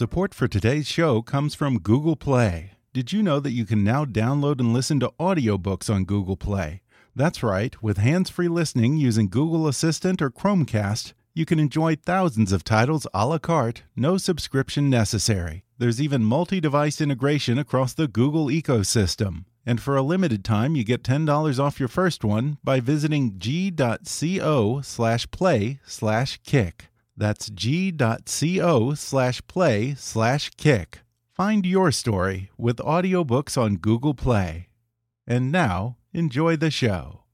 Support for today's show comes from Google Play. Did you know that you can now download and listen to audiobooks on Google Play? That's right, with hands free listening using Google Assistant or Chromecast, you can enjoy thousands of titles a la carte, no subscription necessary. There's even multi device integration across the Google ecosystem. And for a limited time, you get $10 off your first one by visiting g.co slash play slash kick. That's g.co slash play slash kick. Find your story with audiobooks on Google Play. And now, enjoy the show.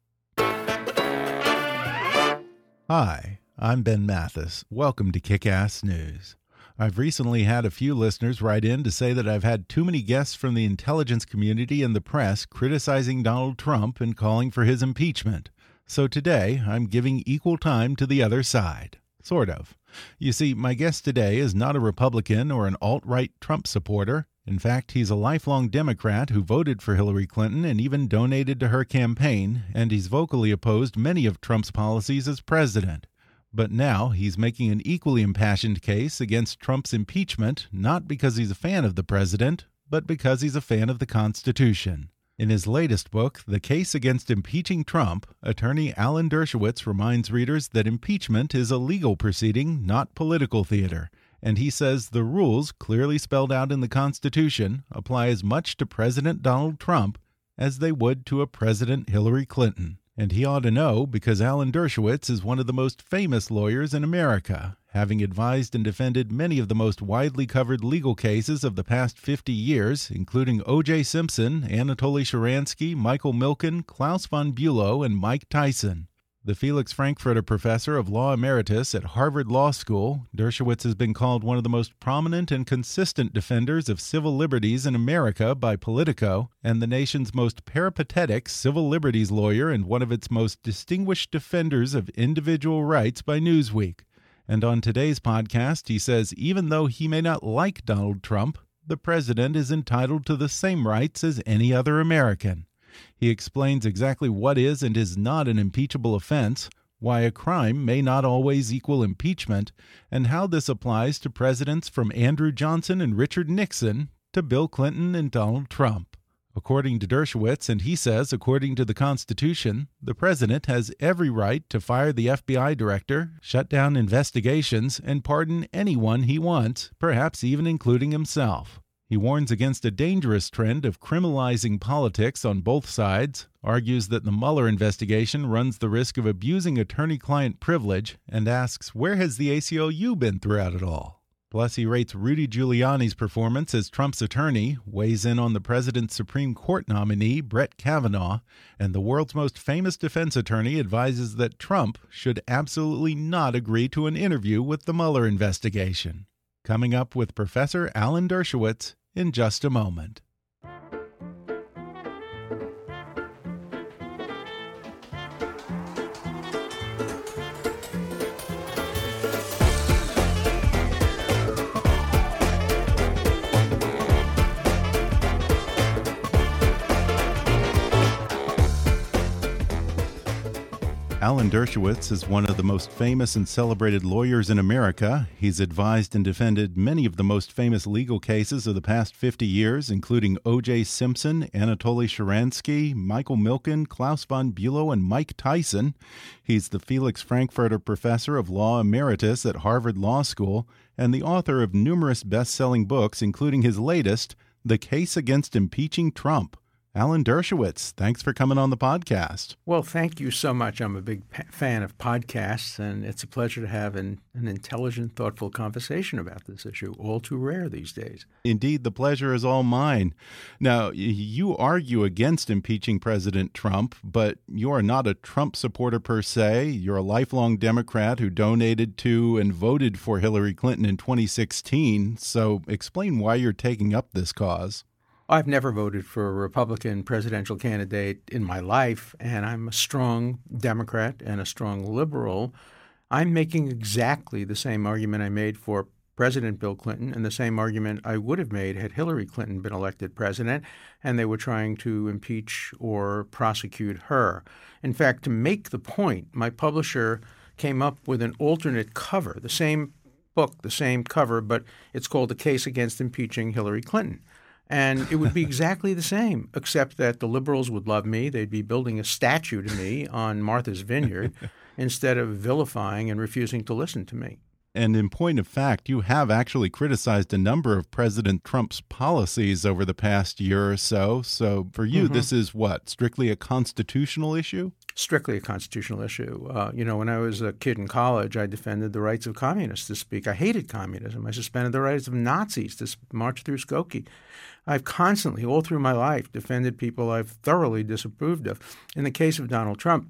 Hi, I'm Ben Mathis. Welcome to Kick Ass News. I've recently had a few listeners write in to say that I've had too many guests from the intelligence community and the press criticizing Donald Trump and calling for his impeachment. So today, I'm giving equal time to the other side. Sort of. You see, my guest today is not a Republican or an alt right Trump supporter. In fact, he's a lifelong Democrat who voted for Hillary Clinton and even donated to her campaign, and he's vocally opposed many of Trump's policies as president. But now he's making an equally impassioned case against Trump's impeachment, not because he's a fan of the president, but because he's a fan of the Constitution. In his latest book, The Case Against Impeaching Trump, attorney Alan Dershowitz reminds readers that impeachment is a legal proceeding, not political theater. And he says the rules, clearly spelled out in the Constitution, apply as much to President Donald Trump as they would to a President Hillary Clinton. And he ought to know because Alan Dershowitz is one of the most famous lawyers in America, having advised and defended many of the most widely covered legal cases of the past 50 years, including O.J. Simpson, Anatoly Sharansky, Michael Milken, Klaus von Bülow, and Mike Tyson. The Felix Frankfurter Professor of Law Emeritus at Harvard Law School, Dershowitz has been called one of the most prominent and consistent defenders of civil liberties in America by Politico, and the nation's most peripatetic civil liberties lawyer and one of its most distinguished defenders of individual rights by Newsweek. And on today's podcast, he says even though he may not like Donald Trump, the president is entitled to the same rights as any other American. He explains exactly what is and is not an impeachable offense, why a crime may not always equal impeachment, and how this applies to presidents from Andrew Johnson and Richard Nixon to Bill Clinton and Donald Trump. According to Dershowitz, and he says according to the Constitution, the president has every right to fire the FBI director, shut down investigations, and pardon anyone he wants, perhaps even including himself. He warns against a dangerous trend of criminalizing politics on both sides, argues that the Mueller investigation runs the risk of abusing attorney client privilege, and asks where has the ACLU been throughout it all? Plus, he rates Rudy Giuliani's performance as Trump's attorney, weighs in on the president's Supreme Court nominee, Brett Kavanaugh, and the world's most famous defense attorney advises that Trump should absolutely not agree to an interview with the Mueller investigation. Coming up with Professor Alan Dershowitz in just a moment. Alan Dershowitz is one of the most famous and celebrated lawyers in America. He's advised and defended many of the most famous legal cases of the past 50 years, including O.J. Simpson, Anatoly Sharansky, Michael Milken, Klaus von Bülow, and Mike Tyson. He's the Felix Frankfurter Professor of Law Emeritus at Harvard Law School and the author of numerous best selling books, including his latest, The Case Against Impeaching Trump. Alan Dershowitz, thanks for coming on the podcast. Well, thank you so much. I'm a big fan of podcasts, and it's a pleasure to have an, an intelligent, thoughtful conversation about this issue, all too rare these days. Indeed, the pleasure is all mine. Now, you argue against impeaching President Trump, but you are not a Trump supporter per se. You're a lifelong Democrat who donated to and voted for Hillary Clinton in 2016. So, explain why you're taking up this cause. I've never voted for a Republican presidential candidate in my life, and I'm a strong Democrat and a strong liberal. I'm making exactly the same argument I made for President Bill Clinton and the same argument I would have made had Hillary Clinton been elected president and they were trying to impeach or prosecute her. In fact, to make the point, my publisher came up with an alternate cover, the same book, the same cover, but it's called The Case Against Impeaching Hillary Clinton. And it would be exactly the same, except that the liberals would love me. They'd be building a statue to me on Martha's Vineyard instead of vilifying and refusing to listen to me. And in point of fact, you have actually criticized a number of President Trump's policies over the past year or so. So for you, mm -hmm. this is what? Strictly a constitutional issue? Strictly a constitutional issue. Uh, you know, when I was a kid in college, I defended the rights of communists to speak. I hated communism. I suspended the rights of Nazis to march through Skokie. I've constantly, all through my life, defended people I've thoroughly disapproved of. In the case of Donald Trump,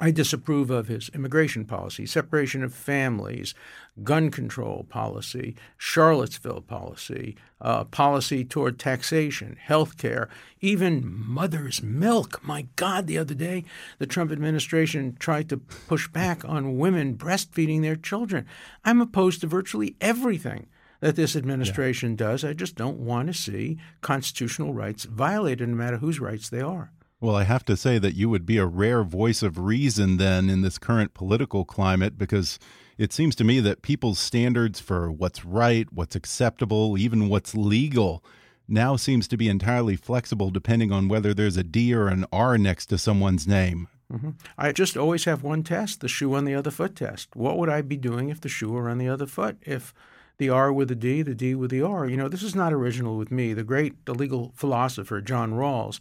I disapprove of his immigration policy, separation of families, gun control policy, Charlottesville policy, uh, policy toward taxation, health care, even mother's milk. My God, the other day, the Trump administration tried to push back on women breastfeeding their children. I'm opposed to virtually everything that this administration yeah. does. I just don't want to see constitutional rights violated, no matter whose rights they are. Well, I have to say that you would be a rare voice of reason then in this current political climate because it seems to me that people's standards for what's right, what's acceptable, even what's legal now seems to be entirely flexible depending on whether there's a D or an R next to someone's name. Mm -hmm. I just always have one test the shoe on the other foot test. What would I be doing if the shoe were on the other foot? If the R with the D, the D with the R. You know, this is not original with me. The great legal philosopher John Rawls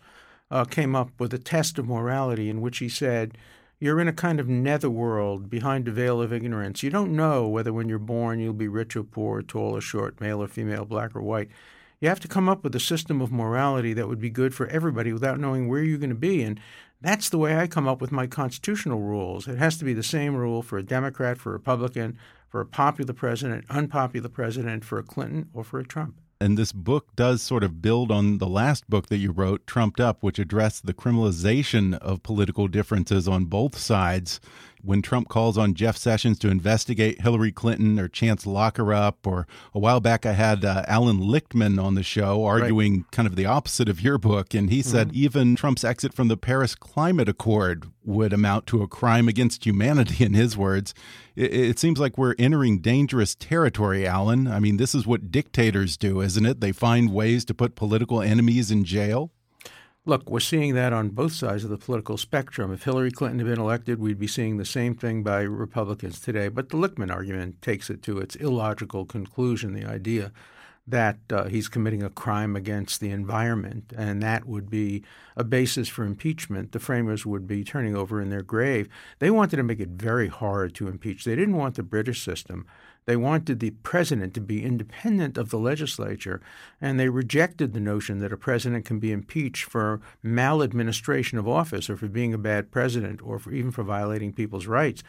uh, came up with a test of morality in which he said, You're in a kind of netherworld behind a veil of ignorance. You don't know whether when you're born you'll be rich or poor, tall or short, male or female, black or white. You have to come up with a system of morality that would be good for everybody without knowing where you're going to be. And that's the way I come up with my constitutional rules. It has to be the same rule for a Democrat, for a Republican, for a popular president, unpopular president, for a Clinton, or for a Trump. And this book does sort of build on the last book that you wrote, Trumped Up, which addressed the criminalization of political differences on both sides when Trump calls on Jeff Sessions to investigate Hillary Clinton or chance lock her up, or a while back I had uh, Alan Lichtman on the show arguing right. kind of the opposite of your book, and he said mm -hmm. even Trump's exit from the Paris Climate Accord would amount to a crime against humanity, in his words. It, it seems like we're entering dangerous territory, Alan. I mean, this is what dictators do, isn't it? They find ways to put political enemies in jail. Look, we're seeing that on both sides of the political spectrum. If Hillary Clinton had been elected, we'd be seeing the same thing by Republicans today. But the Lichtman argument takes it to its illogical conclusion the idea that uh, he's committing a crime against the environment, and that would be a basis for impeachment. The framers would be turning over in their grave. They wanted to make it very hard to impeach. They didn't want the British system they wanted the president to be independent of the legislature, and they rejected the notion that a president can be impeached for maladministration of office or for being a bad president or for even for violating people's rights.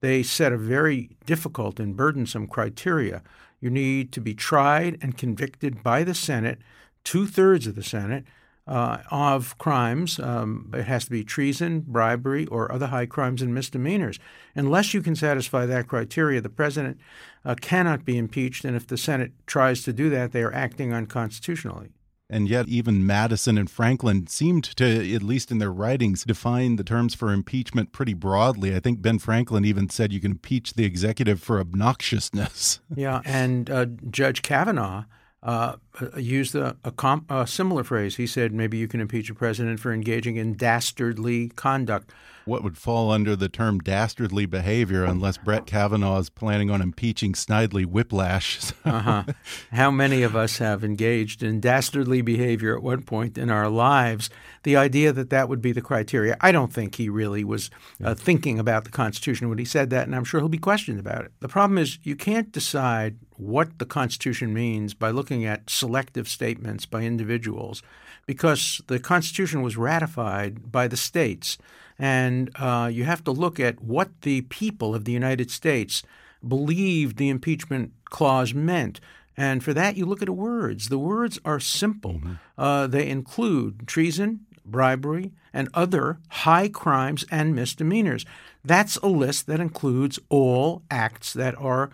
They set a very difficult and burdensome criteria. You need to be tried and convicted by the Senate, two thirds of the Senate, uh, of crimes. Um, it has to be treason, bribery, or other high crimes and misdemeanors. Unless you can satisfy that criteria, the president uh, cannot be impeached. And if the Senate tries to do that, they are acting unconstitutionally. And yet, even Madison and Franklin seemed to, at least in their writings, define the terms for impeachment pretty broadly. I think Ben Franklin even said you can impeach the executive for obnoxiousness. yeah, and uh, Judge Kavanaugh uh, used a, a, a, similar phrase. He said maybe you can impeach a president for engaging in dastardly conduct what would fall under the term dastardly behavior unless Brett Kavanaugh is planning on impeaching Snidely Whiplash. uh-huh. How many of us have engaged in dastardly behavior at one point in our lives? The idea that that would be the criteria, I don't think he really was uh, thinking about the Constitution when he said that, and I'm sure he'll be questioned about it. The problem is you can't decide what the Constitution means by looking at selective statements by individuals because the Constitution was ratified by the states. And uh, you have to look at what the people of the United States believed the impeachment clause meant. And for that, you look at the words. The words are simple. Mm-hmm. Uh, they include treason, bribery, and other high crimes and misdemeanors. That's a list that includes all acts that are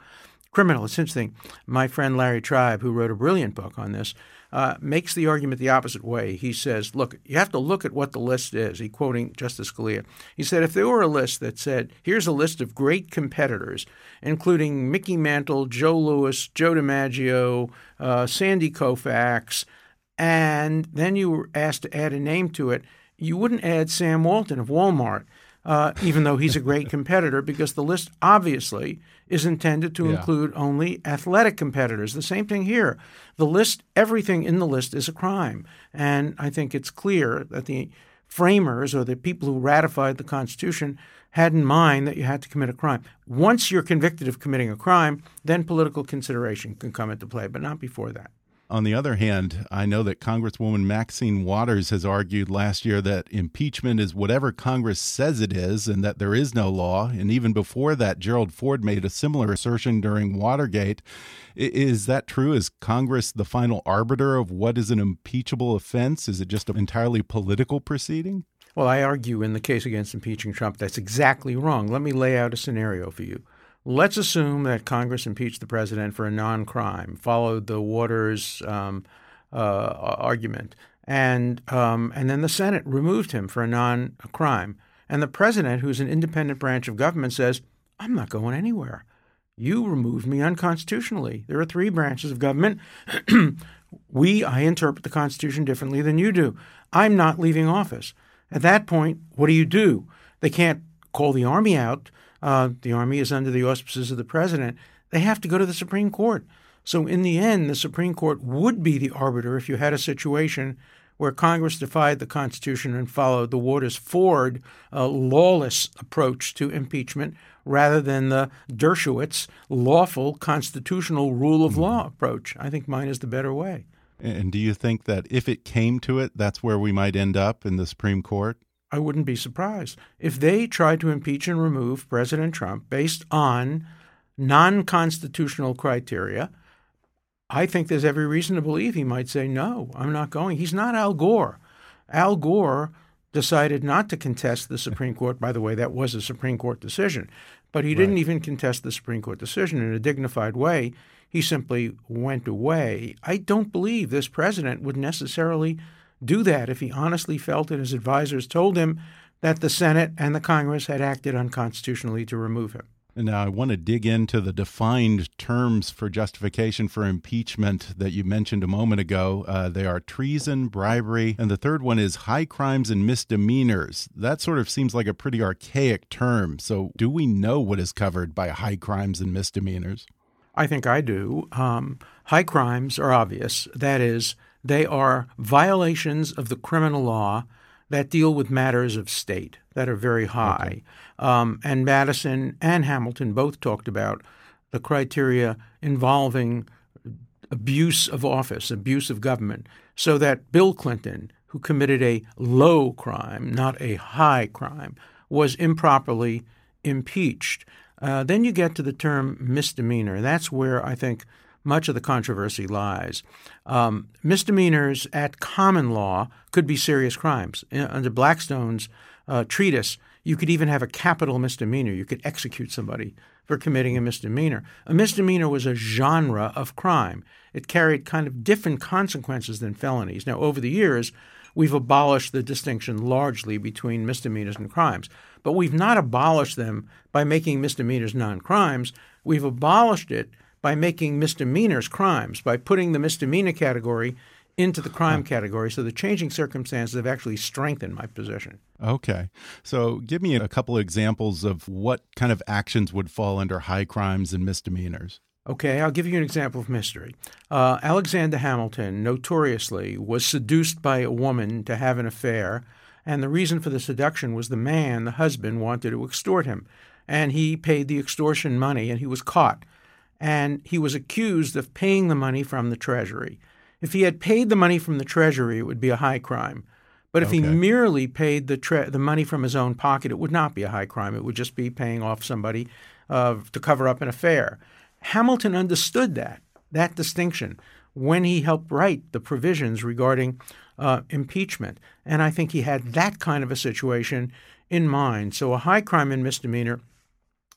criminal. It's interesting. My friend Larry Tribe, who wrote a brilliant book on this, uh, makes the argument the opposite way. He says, look, you have to look at what the list is. He quoting Justice Scalia. He said, if there were a list that said, here's a list of great competitors, including Mickey Mantle, Joe Louis, Joe DiMaggio, uh, Sandy Koufax, and then you were asked to add a name to it, you wouldn't add Sam Walton of Walmart uh, even though he's a great competitor, because the list obviously is intended to yeah. include only athletic competitors. The same thing here. The list, everything in the list is a crime. And I think it's clear that the framers or the people who ratified the Constitution had in mind that you had to commit a crime. Once you're convicted of committing a crime, then political consideration can come into play, but not before that. On the other hand, I know that Congresswoman Maxine Waters has argued last year that impeachment is whatever Congress says it is and that there is no law. And even before that, Gerald Ford made a similar assertion during Watergate. Is that true? Is Congress the final arbiter of what is an impeachable offense? Is it just an entirely political proceeding? Well, I argue in the case against impeaching Trump that's exactly wrong. Let me lay out a scenario for you. Let's assume that Congress impeached the president for a non crime, followed the Waters um, uh, argument, and, um, and then the Senate removed him for a non crime. And the president, who's an independent branch of government, says, I'm not going anywhere. You removed me unconstitutionally. There are three branches of government. we, I interpret the Constitution differently than you do. I'm not leaving office. At that point, what do you do? They can't call the army out uh, the Army is under the auspices of the president, they have to go to the Supreme Court. So, in the end, the Supreme Court would be the arbiter if you had a situation where Congress defied the Constitution and followed the Waters Ford uh, lawless approach to impeachment rather than the Dershowitz lawful constitutional rule of law approach. I think mine is the better way. And do you think that if it came to it, that's where we might end up in the Supreme Court? I wouldn't be surprised. If they tried to impeach and remove President Trump based on non constitutional criteria, I think there's every reason to believe he might say, no, I'm not going. He's not Al Gore. Al Gore decided not to contest the Supreme Court. By the way, that was a Supreme Court decision. But he didn't even contest the Supreme Court decision in a dignified way. He simply went away. I don't believe this president would necessarily do that if he honestly felt and his advisors told him that the Senate and the Congress had acted unconstitutionally to remove him. Now I want to dig into the defined terms for justification for impeachment that you mentioned a moment ago. Uh, they are treason, bribery, and the third one is high crimes and misdemeanors. That sort of seems like a pretty archaic term. So, do we know what is covered by high crimes and misdemeanors? I think I do. Um, high crimes are obvious. That is, they are violations of the criminal law that deal with matters of state that are very high. Okay. Um, and Madison and Hamilton both talked about the criteria involving abuse of office, abuse of government, so that Bill Clinton, who committed a low crime, not a high crime, was improperly impeached. Uh, then you get to the term misdemeanor. That's where I think much of the controversy lies. Um, misdemeanors at common law could be serious crimes. Uh, under Blackstone's uh, treatise, you could even have a capital misdemeanor. You could execute somebody for committing a misdemeanor. A misdemeanor was a genre of crime. It carried kind of different consequences than felonies. Now, over the years, we've abolished the distinction largely between misdemeanors and crimes. But we've not abolished them by making misdemeanors non crimes. We've abolished it by making misdemeanors crimes, by putting the misdemeanor category into the crime category. So the changing circumstances have actually strengthened my position. Okay. So give me a couple of examples of what kind of actions would fall under high crimes and misdemeanors. Okay, I'll give you an example of mystery. Uh, Alexander Hamilton notoriously was seduced by a woman to have an affair, and the reason for the seduction was the man, the husband, wanted to extort him. And he paid the extortion money, and he was caught. And he was accused of paying the money from the Treasury. If he had paid the money from the Treasury, it would be a high crime. But if Okay. he merely paid the tre- the money from his own pocket, it would not be a high crime. It would just be paying off somebody uh, to cover up an affair. Hamilton understood that that distinction when he helped write the provisions regarding uh, impeachment, and I think he had that kind of a situation in mind. So a high crime and misdemeanor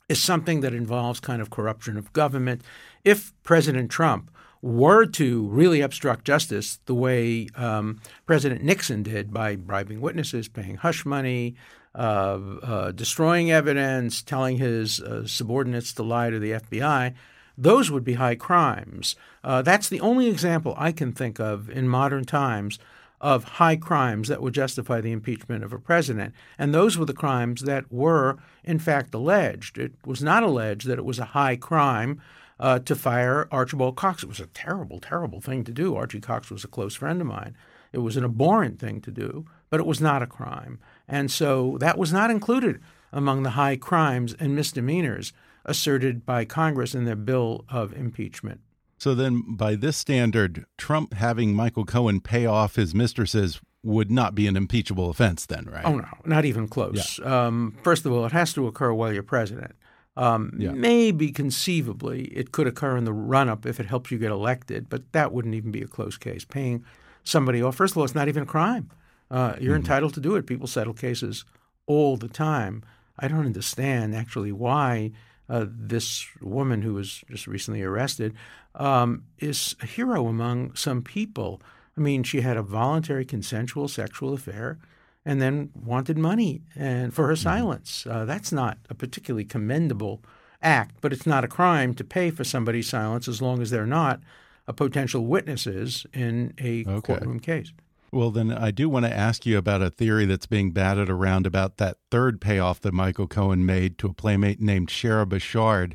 is something that involves kind of corruption of government. If President Trump were to really obstruct justice the way um, President Nixon did by bribing witnesses, paying hush money, uh, uh, destroying evidence, telling his uh, subordinates to lie to the FBI, those would be high crimes. Uh, that's the only example I can think of in modern times of high crimes that would justify the impeachment of a president. And those were the crimes that were, in fact, alleged. It was not alleged that it was a high crime uh, to fire Archibald Cox. It was a terrible, terrible thing to do. Archie Cox was a close friend of mine. It was an abhorrent thing to do, but it was not a crime. And so that was not included among the high crimes and misdemeanors asserted by Congress in their bill of impeachment. So then, by this standard, Trump having Michael Cohen pay off his mistresses would not be an impeachable offense, then, right? Oh, no, not even close. Um, first of all, it has to occur while you're president. Um, Yeah. Maybe conceivably it could occur in the run up if it helps you get elected, but that wouldn't even be a close case. Paying somebody off, first of all, it's not even a crime. Uh, you're entitled to do it. People settle cases all the time. I don't understand actually why uh, this woman who was just recently arrested um, is a hero among some people. I mean, she had a voluntary consensual sexual affair and then wanted money and for her silence. Uh, that's not a particularly commendable act, but it's not a crime to pay for somebody's silence as long as they're not a potential witnesses in a Okay. courtroom case. Well, then I do want to ask you about a theory that's being batted around about that third payoff that Michael Cohen made to a playmate named Shera Bechard,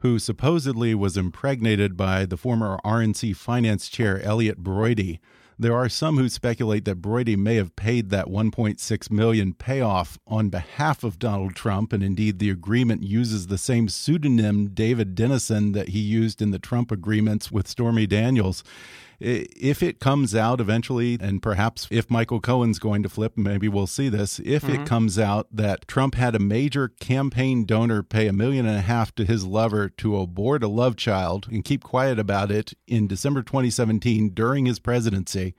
who supposedly was impregnated by the former RNC finance chair Elliott Broidy. There are some who speculate that Broidy may have paid that 1.6 million payoff on behalf of Donald Trump, and indeed the agreement uses the same pseudonym David Dennison that he used in the Trump agreements with Stormy Daniels. I- If it comes out eventually, and perhaps if Michael Cohen's going to flip, maybe we'll see this. If Mm-hmm. it comes out that Trump had a major campaign donor pay a million and a half to his lover to abort a love child and keep quiet about it in December 2017 during his presidency,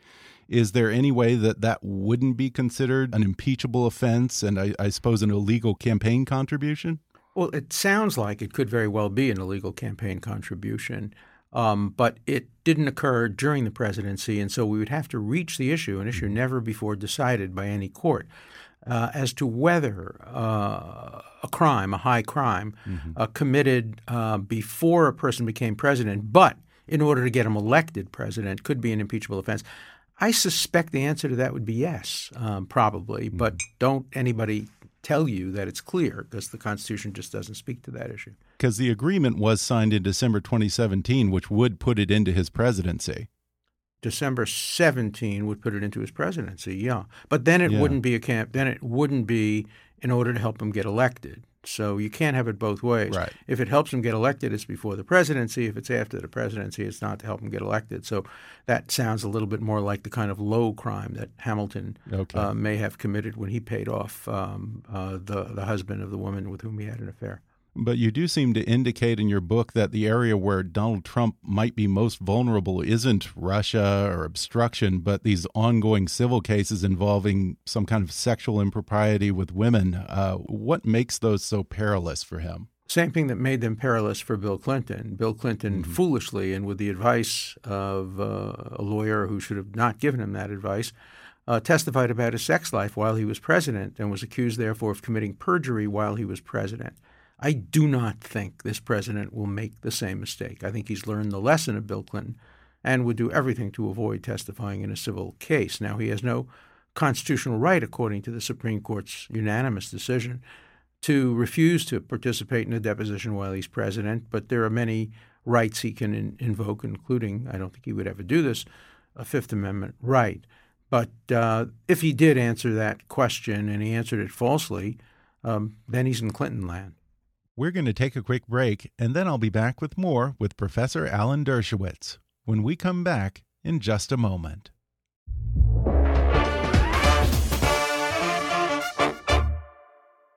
is there any way that that wouldn't be considered an impeachable offense and I, I suppose an illegal campaign contribution? Well, it sounds like it could very well be an illegal campaign contribution, um, but it didn't occur during the presidency, and so we would have to reach the issue, an issue never before decided by any court, uh, as to whether uh, a crime, a high crime, uh, committed uh, before a person became president, but in order to get him elected president, could be an impeachable offense. I suspect the answer to that would be yes, um, probably, but don't anybody tell you that it's clear because the Constitution just doesn't speak to that issue. Because the agreement was signed in December 2017, which would put it into his presidency. December 17 would put it into his presidency, yeah. But then it Yeah. wouldn't be a camp. Then it wouldn't be in order to help him get elected. So you can't have it both ways. Right. If it helps him get elected, it's before the presidency. If it's after the presidency, it's not to help him get elected. So that sounds a little bit more like the kind of low crime that Hamilton Okay. uh, may have committed when he paid off um, uh, the the husband of the woman with whom he had an affair. But you do seem to indicate in your book that the area where Donald Trump might be most vulnerable isn't Russia or obstruction, but these ongoing civil cases involving some kind of sexual impropriety with women. Uh, what makes those so perilous for him? Same thing that made them perilous for Bill Clinton. Bill Clinton mm -hmm. foolishly and with the advice of uh, a lawyer who should have not given him that advice uh, testified about his sex life while he was president and was accused, therefore, of committing perjury while he was president. I do not think this president will make the same mistake. I think he's learned the lesson of Bill Clinton and would do everything to avoid testifying in a civil case. Now, he has no constitutional right, according to the Supreme Court's unanimous decision, to refuse to participate in a deposition while he's president, but there are many rights he can in, invoke, including, I don't think he would ever do this, a Fifth Amendment right. But uh, if he did answer that question and he answered it falsely, um, then he's in Clinton land. We're going to take a quick break, and then I'll be back with more with Professor Alan Dershowitz when we come back in just a moment.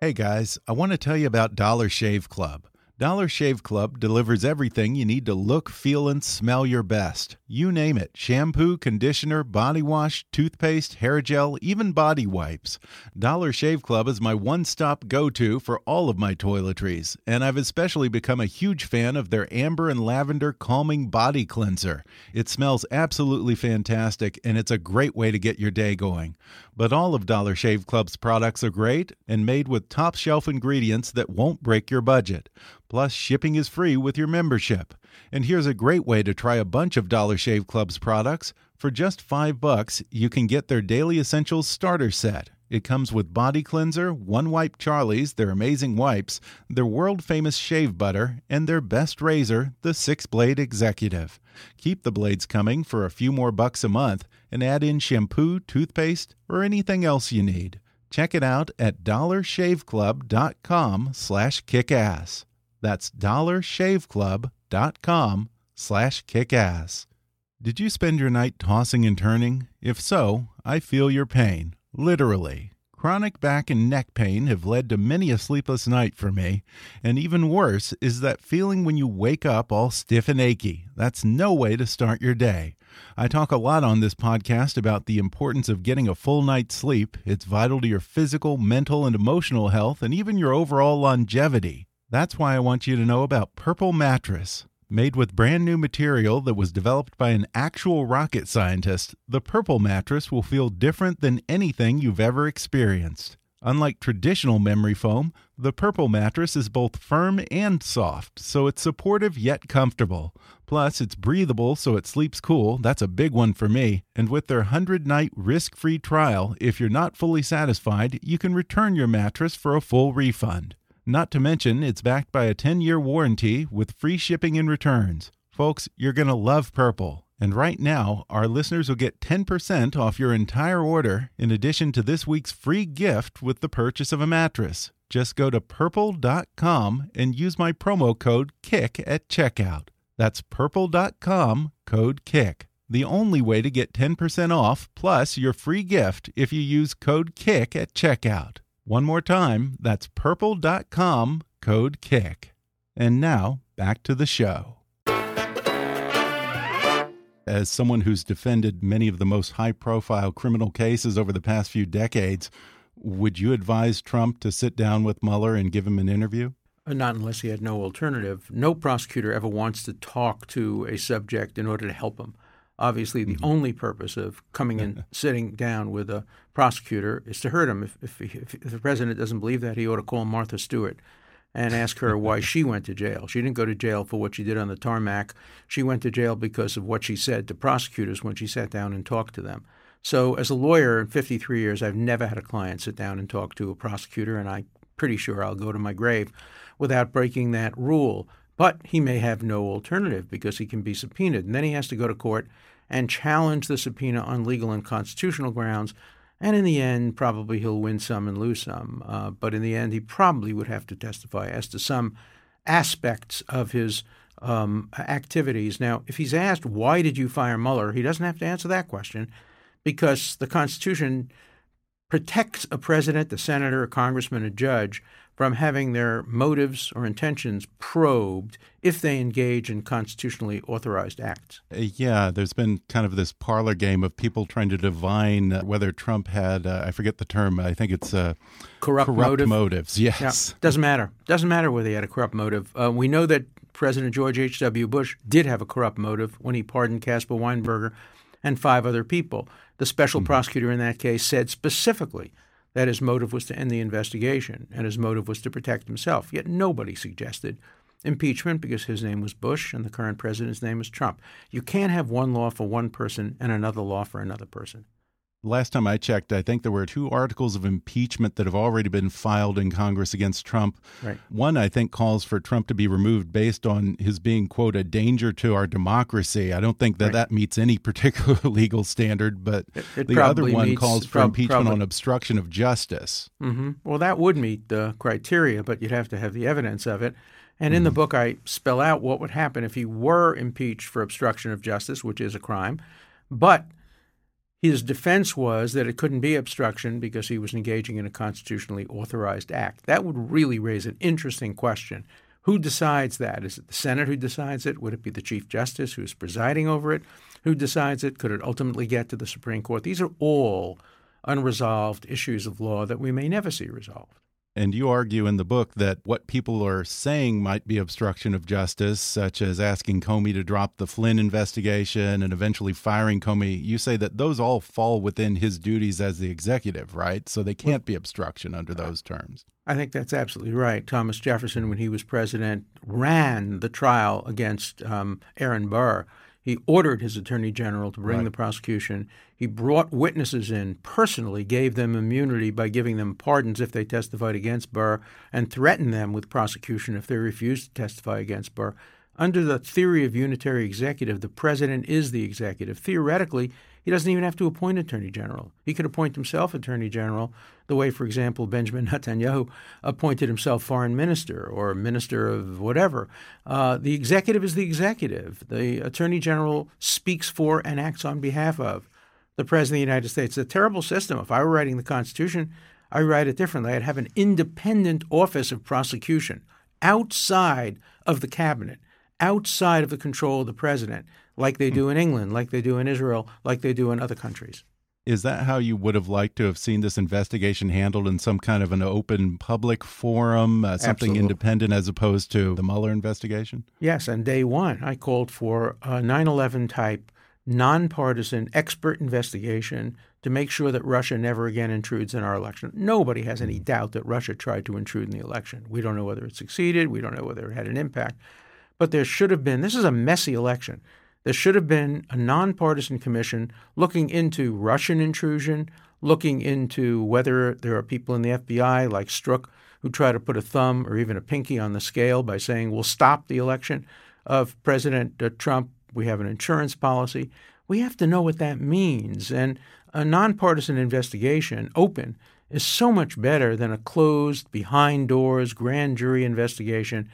Hey guys, I want to tell you about Dollar Shave Club. Dollar Shave Club delivers everything you need to look, feel, and smell your best. You name it shampoo, conditioner, body wash, toothpaste, hair gel, even body wipes. Dollar Shave Club is my one stop go to for all of my toiletries, and I've especially become a huge fan of their amber and lavender calming body cleanser. It smells absolutely fantastic, and it's a great way to get your day going. But all of Dollar Shave Club's products are great and made with top shelf ingredients that won't break your budget. Plus, shipping is free with your membership. And here's a great way to try a bunch of Dollar Shave Club's products. For just 5 bucks, you can get their Daily Essentials starter set. It comes with body cleanser, one wipe Charlie's, their amazing wipes, their world famous shave butter, and their best razor, the 6 blade executive. Keep the blades coming for a few more bucks a month and add in shampoo, toothpaste, or anything else you need. Check it out at dollarshaveclub.com/kickass. That's dollarshaveclub.com slash kickass. Did you spend your night tossing and turning? If so, I feel your pain, literally. Chronic back and neck pain have led to many a sleepless night for me, and even worse is that feeling when you wake up all stiff and achy. That's no way to start your day. I talk a lot on this podcast about the importance of getting a full night's sleep. It's vital to your physical, mental, and emotional health, and even your overall longevity. That's why I want you to know about Purple Mattress. Made with brand new material that was developed by an actual rocket scientist, the Purple Mattress will feel different than anything you've ever experienced. Unlike traditional memory foam, the Purple mattress is both firm and soft, so it's supportive yet comfortable. Plus, it's breathable so it sleeps cool. That's a big one for me. And with their 100 night risk free trial, if you're not fully satisfied, you can return your mattress for a full refund. Not to mention, it's backed by a 10 year warranty with free shipping and returns. Folks, you're going to love Purple. And right now, our listeners will get 10% off your entire order in addition to this week's free gift with the purchase of a mattress. Just go to purple.com and use my promo code KICK at checkout. That's purple.com code KICK. The only way to get 10% off plus your free gift if you use code KICK at checkout. One more time, that's purple.com code KICK. And now, back to the show. As someone who's defended many of the most high profile criminal cases over the past few decades, would you advise Trump to sit down with Mueller and give him an interview? Uh, not unless he had no alternative. No prosecutor ever wants to talk to a subject in order to help him. Obviously, the mm-hmm. only purpose of coming and sitting down with a prosecutor is to hurt him. If, if, if, the president doesn't believe that, he ought to call Martha Stewart and ask her why she went to jail. She didn't go to jail for what she did on the tarmac. She went to jail because of what she said to prosecutors when she sat down and talked to them. So, as a lawyer in 53 years, I've never had a client sit down and talk to a prosecutor, and I'm pretty sure I'll go to my grave without breaking that rule. But he may have no alternative because he can be subpoenaed. And then he has to go to court and challenge the subpoena on legal and constitutional grounds. And in the end, probably he'll win some and lose some. Uh, but in the end, he probably would have to testify as to some aspects of his um, activities. Now, if he's asked, why did you fire Mueller, he doesn't have to answer that question because the Constitution protects a president, a senator, a congressman, a judge from having their motives or intentions probed if they engage in constitutionally authorized acts. Uh, yeah, there's been kind of this parlor game of people trying to divine whether Trump had, uh, I forget the term, I think it's uh, corrupt, corrupt motive. motives. Yes. Yeah. Doesn't matter. Doesn't matter whether he had a corrupt motive. Uh, we know that President George H.W. Bush did have a corrupt motive when he pardoned Caspar Weinberger and five other people. The special mm -hmm. prosecutor in that case said specifically that his motive was to end the investigation and his motive was to protect himself. Yet nobody suggested impeachment because his name was Bush and the current president's name is Trump. You can't have one law for one person and another law for another person. Last time I checked, I think there were two articles of impeachment that have already been filed in Congress against Trump. Right. One, I think, calls for Trump to be removed based on his being, quote, a danger to our democracy. I don't think that right. that meets any particular legal standard, but it, it the other one meets, calls for impeachment on obstruction of justice. Mm -hmm. Well, that would meet the criteria, but you'd have to have the evidence of it. And in mm -hmm. the mm-hmm. book, I spell out what would happen if he were impeached for obstruction of justice, which is a crime. But his defense was that it couldn't be obstruction because he was engaging in a constitutionally authorized act. That would really raise an interesting question. Who decides that? Is it the Senate who decides it? Would it be the Chief Justice who's presiding over it? Who decides it? Could it ultimately get to the Supreme Court? These are all unresolved issues of law that we may never see resolved. And you argue in the book that what people are saying might be obstruction of justice, such as asking Comey to drop the Flynn investigation and eventually firing Comey. You say that those all fall within his duties as the executive, right? So they can't be obstruction under those terms. I think that's absolutely right. Thomas Jefferson, when he was president, ran the trial against um, Aaron Burr he ordered his attorney general to bring right. the prosecution. He brought witnesses in personally, gave them immunity by giving them pardons if they testified against Burr, and threatened them with prosecution if they refused to testify against Burr. Under the theory of unitary executive, the president is the executive. Theoretically, he doesn't even have to appoint attorney general. He could appoint himself attorney general, the way, for example, Benjamin Netanyahu appointed himself foreign minister or minister of whatever. Uh, the executive is the executive. The attorney general speaks for and acts on behalf of the president of the United States. It's a terrible system. If I were writing the Constitution, I'd write it differently. I'd have an independent office of prosecution outside of the cabinet, outside of the control of the president like they do in England, like they do in Israel, like they do in other countries. Is that how you would have liked to have seen this investigation handled in some kind of an open public forum, uh, something Absolutely. independent as opposed to the Mueller investigation? Yes, and day one, I called for a 9 11 type, nonpartisan, expert investigation to make sure that Russia never again intrudes in our election. Nobody has any doubt that Russia tried to intrude in the election. We don't know whether it succeeded, we don't know whether it had an impact. But there should have been, this is a messy election. There should have been a nonpartisan commission looking into Russian intrusion, looking into whether there are people in the FBI like Strzok who try to put a thumb or even a pinky on the scale by saying we'll stop the election of President uh, Trump. We have an insurance policy. We have to know what that means. And a nonpartisan investigation, open, is so much better than a closed, behind doors grand jury investigation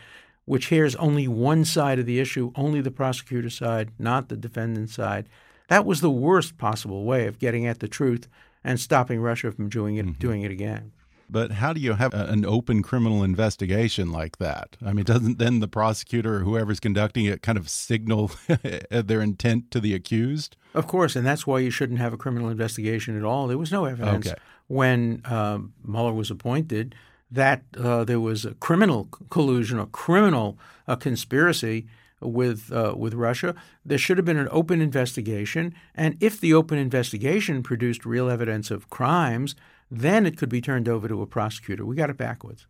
which hears only one side of the issue, only the prosecutor's side, not the defendant's side. That was the worst possible way of getting at the truth and stopping Russia from doing it, mm -hmm. doing it again. But how do you have a, an open criminal investigation like that? I mean, doesn't then the prosecutor or whoever's conducting it kind of signal their intent to the accused? Of course, and that's why you shouldn't have a criminal investigation at all. There was no evidence okay. when uh, Mueller was appointed that uh, there was a criminal collusion, a criminal uh, conspiracy with uh, with Russia. There should have been an open investigation, and if the open investigation produced real evidence of crimes, then it could be turned over to a prosecutor. We got it backwards.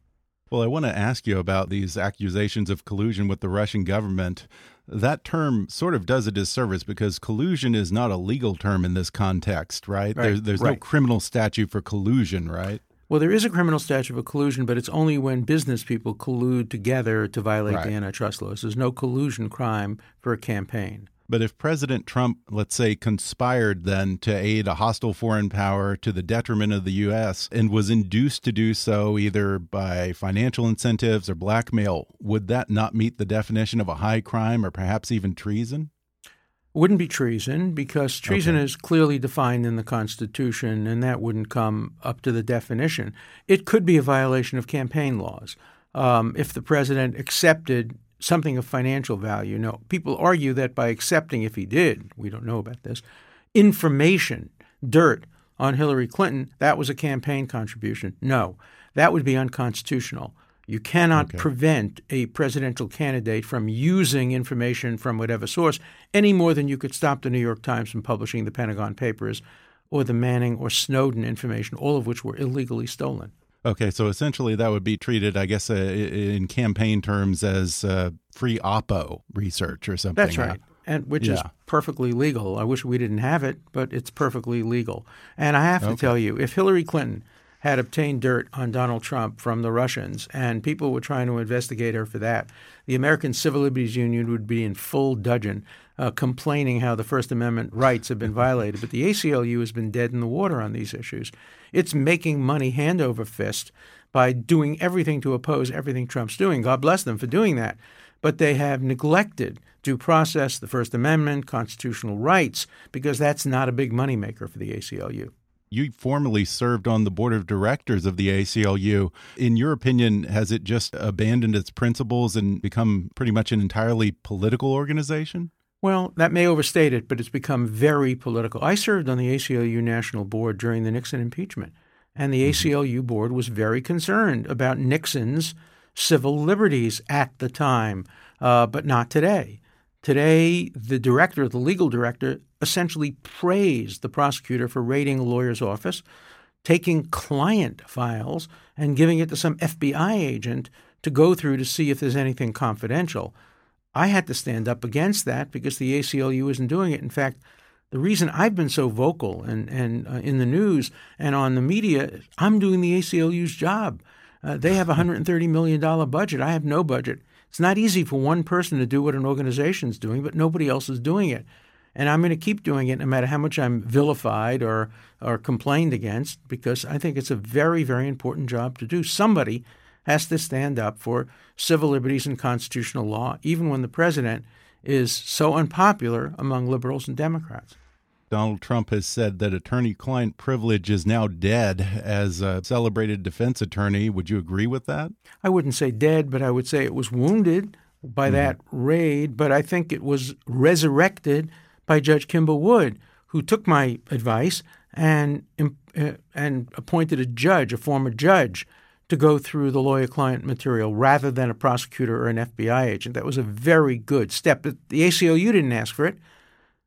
Well, I want to ask you about these accusations of collusion with the Russian government. That term sort of does a disservice because collusion is not a legal term in this context, right? right there's there's right. no criminal statute for collusion, right? Well, there is a criminal statute of a collusion, but it's only when business people collude together to violate right. the antitrust laws. There's no collusion crime for a campaign. But if President Trump, let's say, conspired then to aid a hostile foreign power to the detriment of the U.S. and was induced to do so either by financial incentives or blackmail, would that not meet the definition of a high crime or perhaps even treason? Wouldn't be treason because treason okay. is clearly defined in the Constitution, and that wouldn't come up to the definition. It could be a violation of campaign laws um, if the president accepted something of financial value. No, people argue that by accepting, if he did, we don't know about this, information, dirt on Hillary Clinton, that was a campaign contribution. No, that would be unconstitutional. You cannot okay. prevent a presidential candidate from using information from whatever source any more than you could stop the New York Times from publishing the Pentagon Papers or the Manning or Snowden information, all of which were illegally stolen. Okay, so essentially that would be treated, I guess, uh, in campaign terms as uh, free Oppo research or something. That's right. And which yeah. is perfectly legal. I wish we didn't have it, but it's perfectly legal. And I have to okay. tell you, if Hillary Clinton had obtained dirt on Donald Trump from the Russians, and people were trying to investigate her for that. The American Civil Liberties Union would be in full dudgeon, uh, complaining how the First Amendment rights have been violated. But the ACLU has been dead in the water on these issues. It's making money hand over fist by doing everything to oppose everything Trump's doing. God bless them for doing that. But they have neglected due process, the First Amendment, constitutional rights, because that's not a big moneymaker for the ACLU you formerly served on the board of directors of the ACLU. In your opinion, has it just abandoned its principles and become pretty much an entirely political organization? Well, that may overstate it, but it's become very political. I served on the ACLU National Board during the Nixon impeachment, and the mm-hmm. ACLU board was very concerned about Nixon's civil liberties at the time, uh, but not today. Today, the director, the legal director, essentially praised the prosecutor for raiding a lawyer's office, taking client files, and giving it to some FBI agent to go through to see if there's anything confidential. I had to stand up against that because the ACLU isn't doing it. In fact, the reason I've been so vocal and, and uh, in the news and on the media, I'm doing the ACLU's job. Uh, they have a $130 million budget. I have no budget. It's not easy for one person to do what an organization is doing, but nobody else is doing it. And I'm going to keep doing it no matter how much I'm vilified or, or complained against because I think it's a very, very important job to do. Somebody has to stand up for civil liberties and constitutional law, even when the president is so unpopular among liberals and Democrats. Donald Trump has said that attorney client privilege is now dead as a celebrated defense attorney. Would you agree with that? I wouldn't say dead, but I would say it was wounded by mm. that raid, but I think it was resurrected by Judge Kimba Wood, who took my advice and uh, and appointed a judge, a former judge, to go through the lawyer client material rather than a prosecutor or an FBI agent. That was a very good step. The ACLU didn't ask for it.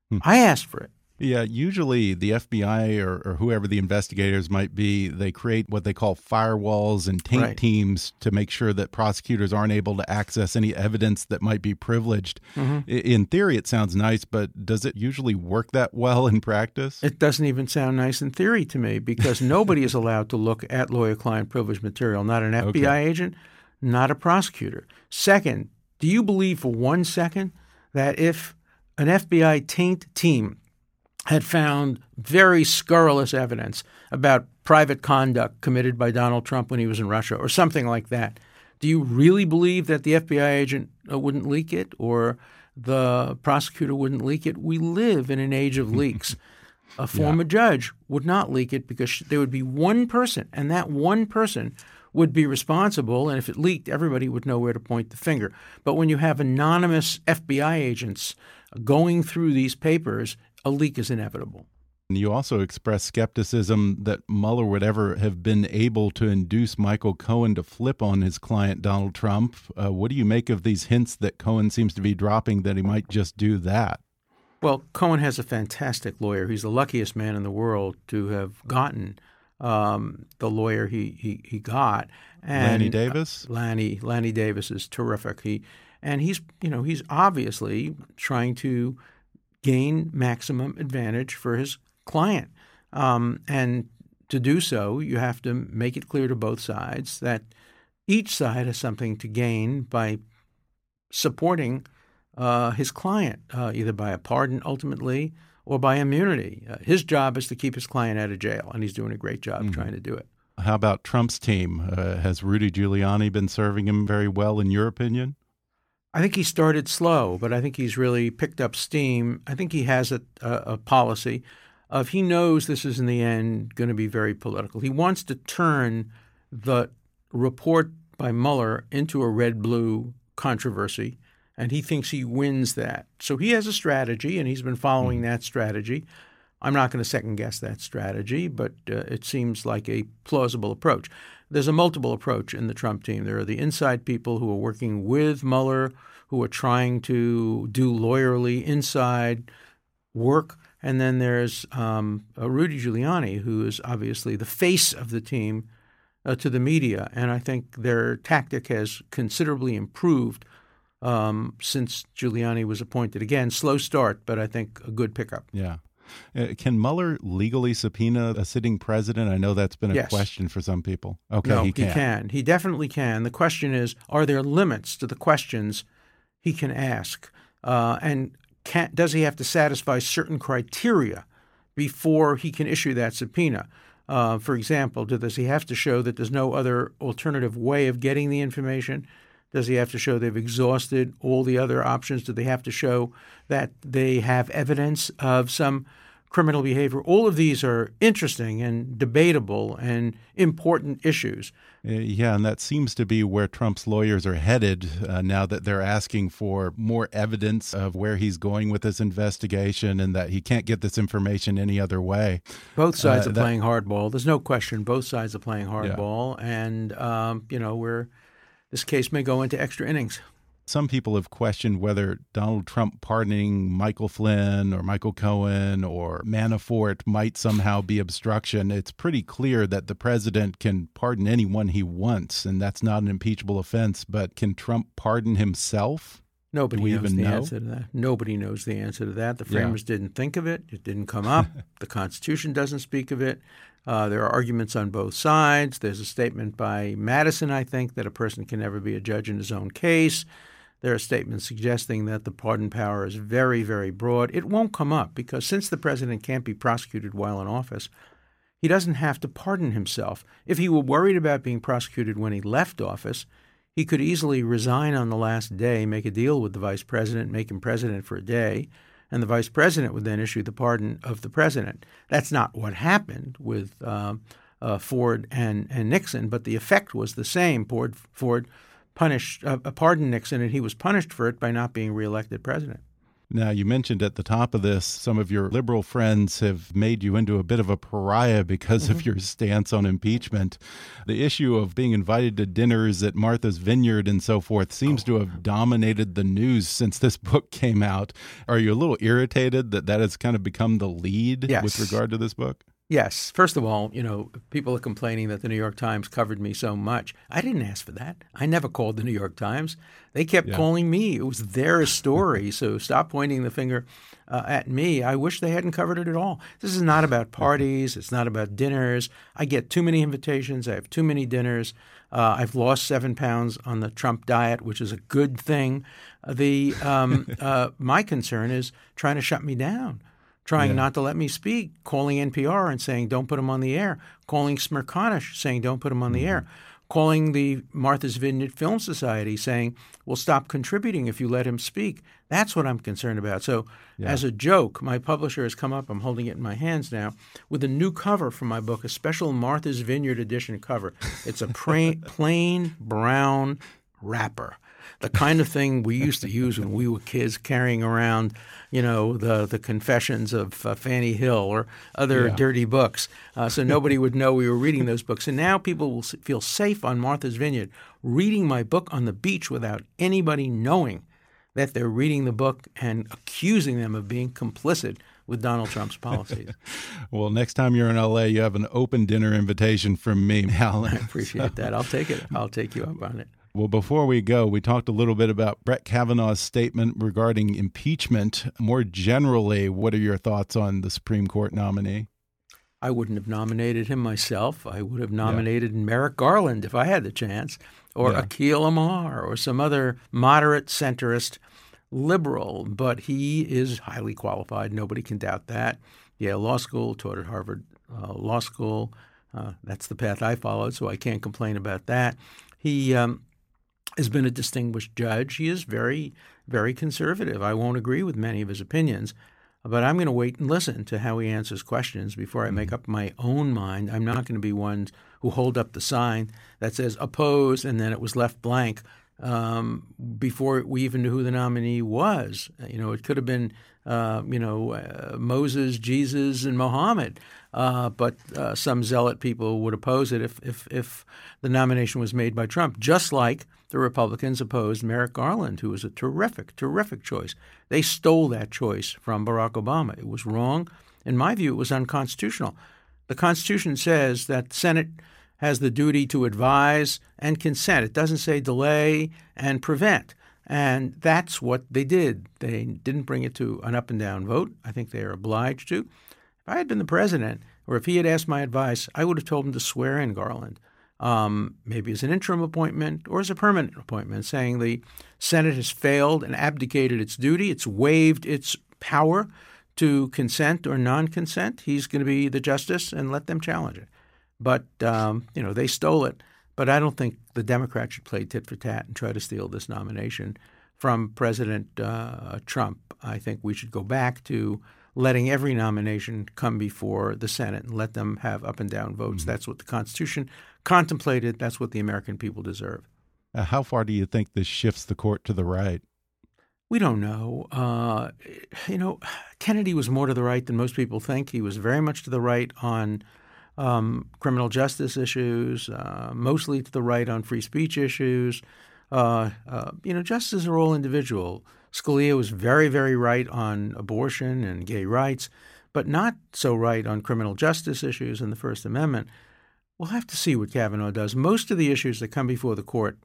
Hmm. I asked for it. Yeah, usually the FBI or, or, whoever the investigators might be, they create what they call firewalls and taint right. teams to make sure that prosecutors aren't able to access any evidence that might be privileged. Mm -hmm. In theory, it sounds nice, but does it usually work that well in practice? It doesn't even sound nice in theory to me because nobody is allowed to look at lawyer client privilege material, not an FBI okay. agent, not a prosecutor. Second, do you believe for one second that if an FBI taint team had found very scurrilous evidence about private conduct committed by Donald Trump when he was in Russia or something like that. Do you really believe that the FBI agent uh, wouldn't leak it or the prosecutor wouldn't leak it? We live in an age of leaks. A former yeah. judge would not leak it because there would be one person, and that one person would be responsible. And if it leaked, everybody would know where to point the finger. But when you have anonymous FBI agents going through these papers, a leak is inevitable. You also expressed skepticism that Mueller would ever have been able to induce Michael Cohen to flip on his client, Donald Trump. Uh, what do you make of these hints that Cohen seems to be dropping that he might just do that? Well, Cohen has a fantastic lawyer. He's the luckiest man in the world to have gotten um, the lawyer he, he, he got. And, Lanny Davis? Uh, Lanny, Lanny Davis is terrific. He, and he's, you know, he's obviously trying to gain maximum advantage for his client. Um, and to do so, you have to make it clear to both sides that each side has something to gain by supporting uh, his client, uh, either by a pardon ultimately or by immunity. Uh, his job is to keep his client out of jail, and he's doing a great job mm-hmm. trying to do it. How about Trump's team? Uh, has Rudy Giuliani been serving him very well, in your opinion? I think he started slow, but I think he's really picked up steam. I think he has a, a, a policy of he knows this is in the end going to be very political. He wants to turn the report by Mueller into a red blue controversy, and he thinks he wins that. So he has a strategy, and he's been following mm-hmm. that strategy. I'm not going to second guess that strategy, but uh, it seems like a plausible approach. There's a multiple approach in the Trump team. There are the inside people who are working with Mueller, who are trying to do lawyerly inside work. And then there's um, uh, Rudy Giuliani, who is obviously the face of the team uh, to the media. And I think their tactic has considerably improved um, since Giuliani was appointed. Again, slow start, but I think a good pickup. Yeah. Uh, can Mueller legally subpoena a sitting president? I know that's been a yes. question for some people. Okay, no, he can. He can. He definitely can. The question is, are there limits to the questions he can ask? Uh, and can, does he have to satisfy certain criteria before he can issue that subpoena? Uh, for example, does he have to show that there's no other alternative way of getting the information? Does he have to show they've exhausted all the other options? Do they have to show that they have evidence of some criminal behavior. All of these are interesting and debatable and important issues. Uh, yeah, and that seems to be where Trump's lawyers are headed uh, now that they're asking for more evidence of where he's going with this investigation and that he can't get this information any other way. Both sides uh, are that, playing hardball. There's no question. Both sides are playing hardball, yeah. and um, you know, where this case may go into extra innings some people have questioned whether Donald Trump pardoning Michael Flynn or Michael Cohen or Manafort might somehow be obstruction. It's pretty clear that the president can pardon anyone he wants, and that's not an impeachable offense. But can Trump pardon himself? Nobody knows even the know? answer to that. Nobody knows the answer to that. The framers yeah. didn't think of it. It didn't come up. the Constitution doesn't speak of it. Uh, there are arguments on both sides. There's a statement by Madison, I think, that a person can never be a judge in his own case. There are statements suggesting that the pardon power is very, very broad. It won't come up because since the president can't be prosecuted while in office, he doesn't have to pardon himself. If he were worried about being prosecuted when he left office, he could easily resign on the last day, make a deal with the vice president, make him president for a day, and the vice president would then issue the pardon of the president. That's not what happened with uh, uh, Ford and, and Nixon, but the effect was the same. Ford, Ford punished, uh, pardoned Nixon, and he was punished for it by not being reelected president. Now, you mentioned at the top of this, some of your liberal friends have made you into a bit of a pariah because mm -hmm. of mm-hmm. your stance on impeachment. The issue of being invited to dinners at Martha's Vineyard and so forth seems oh. to have dominated the news since this book came out. Are you a little irritated that that has kind of become the lead yes. with regard to this book? Yes. First of all, you know, people are complaining that the New York Times covered me so much. I didn't ask for that. I never called the New York Times. They kept yeah. calling me. It was their story. so stop pointing the finger uh, at me. I wish they hadn't covered it at all. This is not about parties. It's not about dinners. I get too many invitations. I have too many dinners. Uh, I've lost seven pounds on the Trump diet, which is a good thing. The um, uh, my concern is trying to shut me down trying yeah. not to let me speak, calling NPR and saying, don't put him on the air, calling Smerconish saying, don't put him on the mm-hmm. air, calling the Martha's Vineyard Film Society saying, well, stop contributing if you let him speak. That's what I'm concerned about. So, yeah. as a joke, my publisher has come up, I'm holding it in my hands now, with a new cover for my book, a special Martha's Vineyard edition cover. It's a plain brown wrapper the kind of thing we used to use when we were kids, carrying around, you know, the the confessions of uh, Fanny Hill or other yeah. dirty books, uh, so nobody would know we were reading those books. And now people will feel safe on Martha's Vineyard reading my book on the beach without anybody knowing that they're reading the book and accusing them of being complicit with Donald Trump's policies. well, next time you're in LA, you have an open dinner invitation from me, Alan. I appreciate that. I'll take it. I'll take you up on it. Well, before we go, we talked a little bit about Brett Kavanaugh's statement regarding impeachment. More generally, what are your thoughts on the Supreme Court nominee? I wouldn't have nominated him myself. I would have nominated yeah. Merrick Garland if I had the chance, or yeah. Akhil Amar, or some other moderate centrist liberal. But he is highly qualified. Nobody can doubt that. Yale Law School, taught at Harvard uh, Law School. Uh, that's the path I followed, so I can't complain about that. He um, has been a distinguished judge. He is very, very conservative. I won't agree with many of his opinions, but I'm going to wait and listen to how he answers questions before I make mm-hmm. up my own mind. I'm not going to be one who hold up the sign that says oppose and then it was left blank um, before we even knew who the nominee was. You know, it could have been, uh, you know, uh, Moses, Jesus, and Mohammed. Uh, but uh, some zealot people would oppose it if, if, if the nomination was made by Trump, just like the Republicans opposed Merrick Garland, who was a terrific, terrific choice. They stole that choice from Barack Obama. It was wrong. In my view, it was unconstitutional. The Constitution says that Senate has the duty to advise and consent. It doesn't say delay and prevent. And that's what they did. They didn't bring it to an up and down vote. I think they are obliged to. If I had been the president, or if he had asked my advice, I would have told him to swear in Garland, um, maybe as an interim appointment or as a permanent appointment, saying the Senate has failed and abdicated its duty, it's waived its power to consent or non consent. He's going to be the justice and let them challenge it. But um, you know they stole it. But I don't think the Democrats should play tit for tat and try to steal this nomination from President uh, Trump. I think we should go back to letting every nomination come before the Senate and let them have up and down votes. Mm-hmm. That's what the Constitution contemplated. That's what the American people deserve. Uh, how far do you think this shifts the court to the right? We don't know. Uh, you know, Kennedy was more to the right than most people think. He was very much to the right on um, criminal justice issues, uh, mostly to the right on free speech issues. Uh, uh, you know, justices are all individual. Scalia was very, very right on abortion and gay rights, but not so right on criminal justice issues and the First Amendment. We'll have to see what Kavanaugh does. Most of the issues that come before the court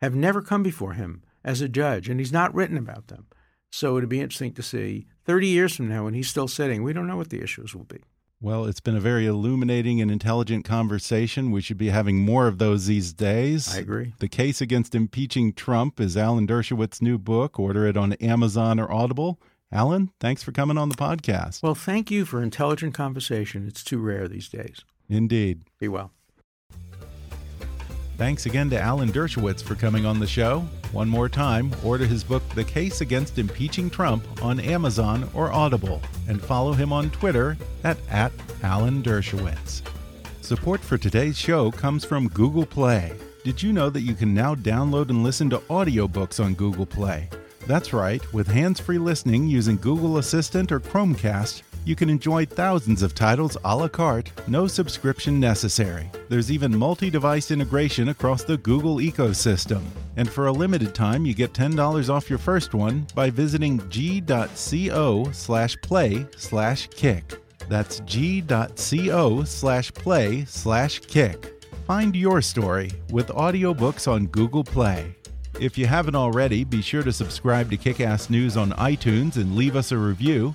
have never come before him as a judge, and he's not written about them. So it'd be interesting to see 30 years from now when he's still sitting, we don't know what the issues will be. Well, it's been a very illuminating and intelligent conversation. We should be having more of those these days. I agree. The Case Against Impeaching Trump is Alan Dershowitz's new book. Order it on Amazon or Audible. Alan, thanks for coming on the podcast. Well, thank you for intelligent conversation. It's too rare these days. Indeed. Be well. Thanks again to Alan Dershowitz for coming on the show. One more time, order his book, The Case Against Impeaching Trump, on Amazon or Audible, and follow him on Twitter at, at Alan Dershowitz. Support for today's show comes from Google Play. Did you know that you can now download and listen to audiobooks on Google Play? That's right, with hands free listening using Google Assistant or Chromecast you can enjoy thousands of titles a la carte, no subscription necessary. There's even multi device integration across the Google ecosystem. And for a limited time, you get $10 off your first one by visiting g.co slash play slash kick. That's g.co slash play slash kick. Find your story with audiobooks on Google Play. If you haven't already, be sure to subscribe to Kickass News on iTunes and leave us a review.